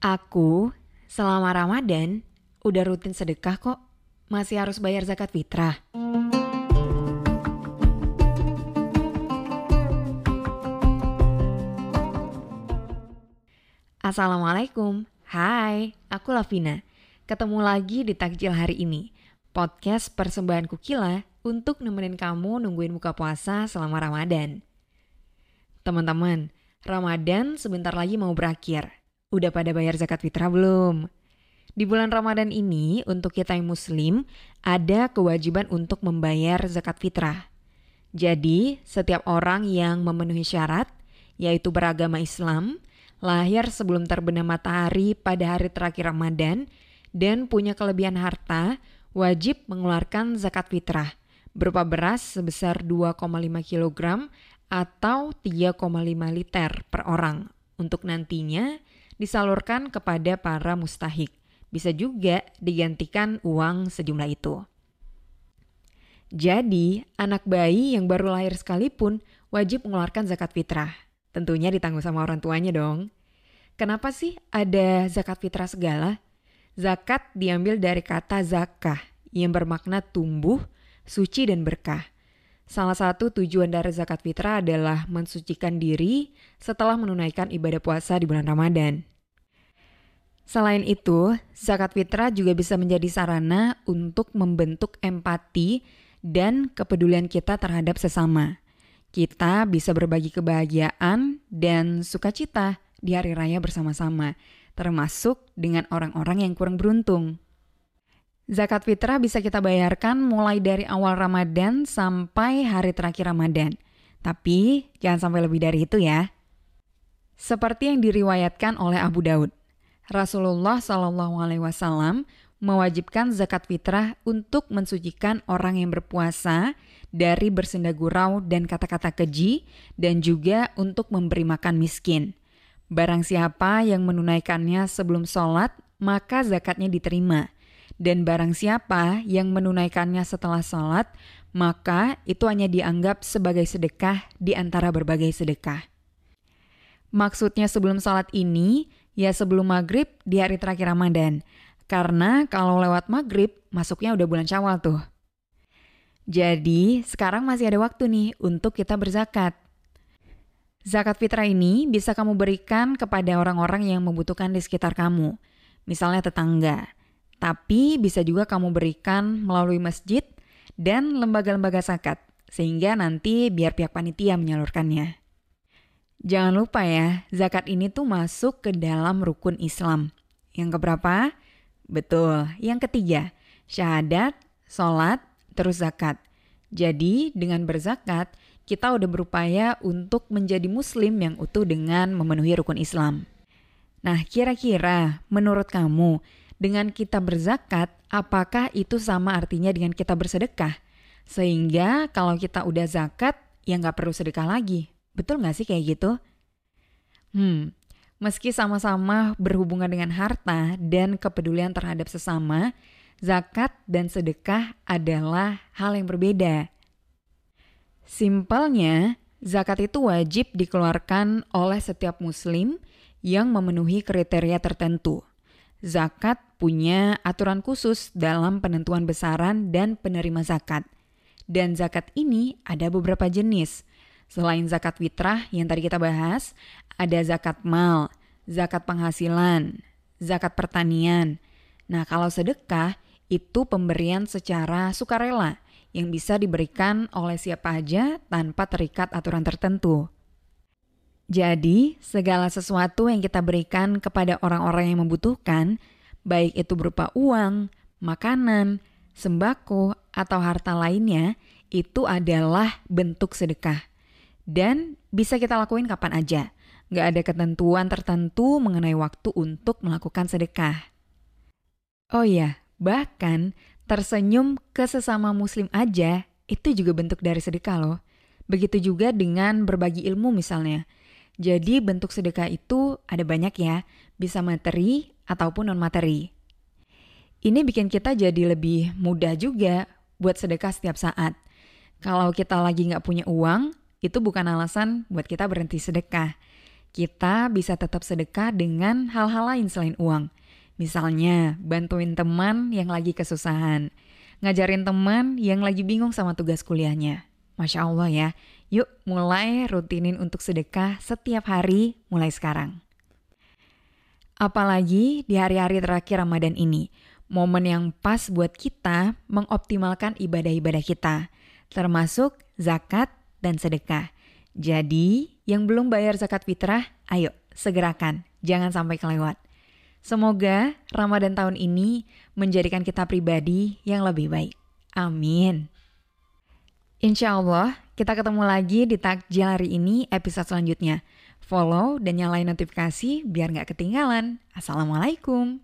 Aku selama Ramadan udah rutin sedekah kok. Masih harus bayar zakat fitrah. Assalamualaikum. Hai, aku Lavina. Ketemu lagi di Takjil hari ini. Podcast persembahan Kukila untuk nemenin kamu nungguin buka puasa selama Ramadan. Teman-teman, Ramadan sebentar lagi mau berakhir. Udah pada bayar zakat fitrah belum? Di bulan Ramadan ini, untuk kita yang muslim, ada kewajiban untuk membayar zakat fitrah. Jadi, setiap orang yang memenuhi syarat, yaitu beragama Islam, lahir sebelum terbenam matahari pada hari terakhir Ramadan, dan punya kelebihan harta, wajib mengeluarkan zakat fitrah berupa beras sebesar 2,5 kg atau 3,5 liter per orang untuk nantinya disalurkan kepada para mustahik bisa juga digantikan uang sejumlah itu. Jadi, anak bayi yang baru lahir sekalipun wajib mengeluarkan zakat fitrah. Tentunya ditanggung sama orang tuanya dong. Kenapa sih ada zakat fitrah segala? Zakat diambil dari kata zakah yang bermakna tumbuh, suci, dan berkah. Salah satu tujuan dari zakat fitrah adalah mensucikan diri setelah menunaikan ibadah puasa di bulan Ramadan. Selain itu, zakat fitrah juga bisa menjadi sarana untuk membentuk empati dan kepedulian kita terhadap sesama. Kita bisa berbagi kebahagiaan dan sukacita di hari raya bersama-sama, termasuk dengan orang-orang yang kurang beruntung. Zakat fitrah bisa kita bayarkan mulai dari awal Ramadan sampai hari terakhir Ramadan. Tapi jangan sampai lebih dari itu ya. Seperti yang diriwayatkan oleh Abu Daud. Rasulullah Shallallahu Alaihi Wasallam mewajibkan zakat fitrah untuk mensucikan orang yang berpuasa dari bersenda gurau dan kata-kata keji dan juga untuk memberi makan miskin. Barang siapa yang menunaikannya sebelum sholat, maka zakatnya diterima. Dan barang siapa yang menunaikannya setelah sholat, maka itu hanya dianggap sebagai sedekah di antara berbagai sedekah. Maksudnya sebelum sholat ini, ya sebelum maghrib di hari terakhir Ramadan. Karena kalau lewat maghrib, masuknya udah bulan syawal tuh. Jadi, sekarang masih ada waktu nih untuk kita berzakat. Zakat fitrah ini bisa kamu berikan kepada orang-orang yang membutuhkan di sekitar kamu, misalnya tetangga. Tapi bisa juga kamu berikan melalui masjid dan lembaga-lembaga zakat, sehingga nanti biar pihak panitia menyalurkannya. Jangan lupa ya, zakat ini tuh masuk ke dalam rukun Islam. Yang keberapa? Betul, yang ketiga, syahadat, sholat, terus zakat. Jadi dengan berzakat, kita udah berupaya untuk menjadi muslim yang utuh dengan memenuhi rukun Islam. Nah, kira-kira menurut kamu, dengan kita berzakat, apakah itu sama artinya dengan kita bersedekah? Sehingga kalau kita udah zakat, ya nggak perlu sedekah lagi. Betul nggak sih kayak gitu? Hmm, meski sama-sama berhubungan dengan harta dan kepedulian terhadap sesama, zakat dan sedekah adalah hal yang berbeda. Simpelnya, zakat itu wajib dikeluarkan oleh setiap muslim yang memenuhi kriteria tertentu. Zakat punya aturan khusus dalam penentuan besaran dan penerima zakat. Dan zakat ini ada beberapa jenis, Selain zakat fitrah yang tadi kita bahas, ada zakat mal, zakat penghasilan, zakat pertanian. Nah, kalau sedekah itu pemberian secara sukarela yang bisa diberikan oleh siapa aja tanpa terikat aturan tertentu. Jadi, segala sesuatu yang kita berikan kepada orang-orang yang membutuhkan, baik itu berupa uang, makanan, sembako, atau harta lainnya, itu adalah bentuk sedekah dan bisa kita lakuin kapan aja. Nggak ada ketentuan tertentu mengenai waktu untuk melakukan sedekah. Oh iya, bahkan tersenyum ke sesama muslim aja itu juga bentuk dari sedekah loh. Begitu juga dengan berbagi ilmu misalnya. Jadi bentuk sedekah itu ada banyak ya, bisa materi ataupun non-materi. Ini bikin kita jadi lebih mudah juga buat sedekah setiap saat. Kalau kita lagi nggak punya uang, itu bukan alasan buat kita berhenti sedekah. kita bisa tetap sedekah dengan hal-hal lain selain uang. Misalnya, bantuin teman yang lagi kesusahan, ngajarin teman yang lagi bingung sama tugas kuliahnya. Masya Allah ya, yuk mulai rutinin untuk sedekah setiap hari mulai sekarang. Apalagi di hari-hari terakhir Ramadan ini, momen yang pas buat kita mengoptimalkan ibadah-ibadah kita, termasuk zakat dan sedekah. Jadi, yang belum bayar zakat fitrah, ayo segerakan, jangan sampai kelewat. Semoga Ramadan tahun ini menjadikan kita pribadi yang lebih baik. Amin. Insya Allah, kita ketemu lagi di takjil hari ini episode selanjutnya. Follow dan nyalain notifikasi biar nggak ketinggalan. Assalamualaikum.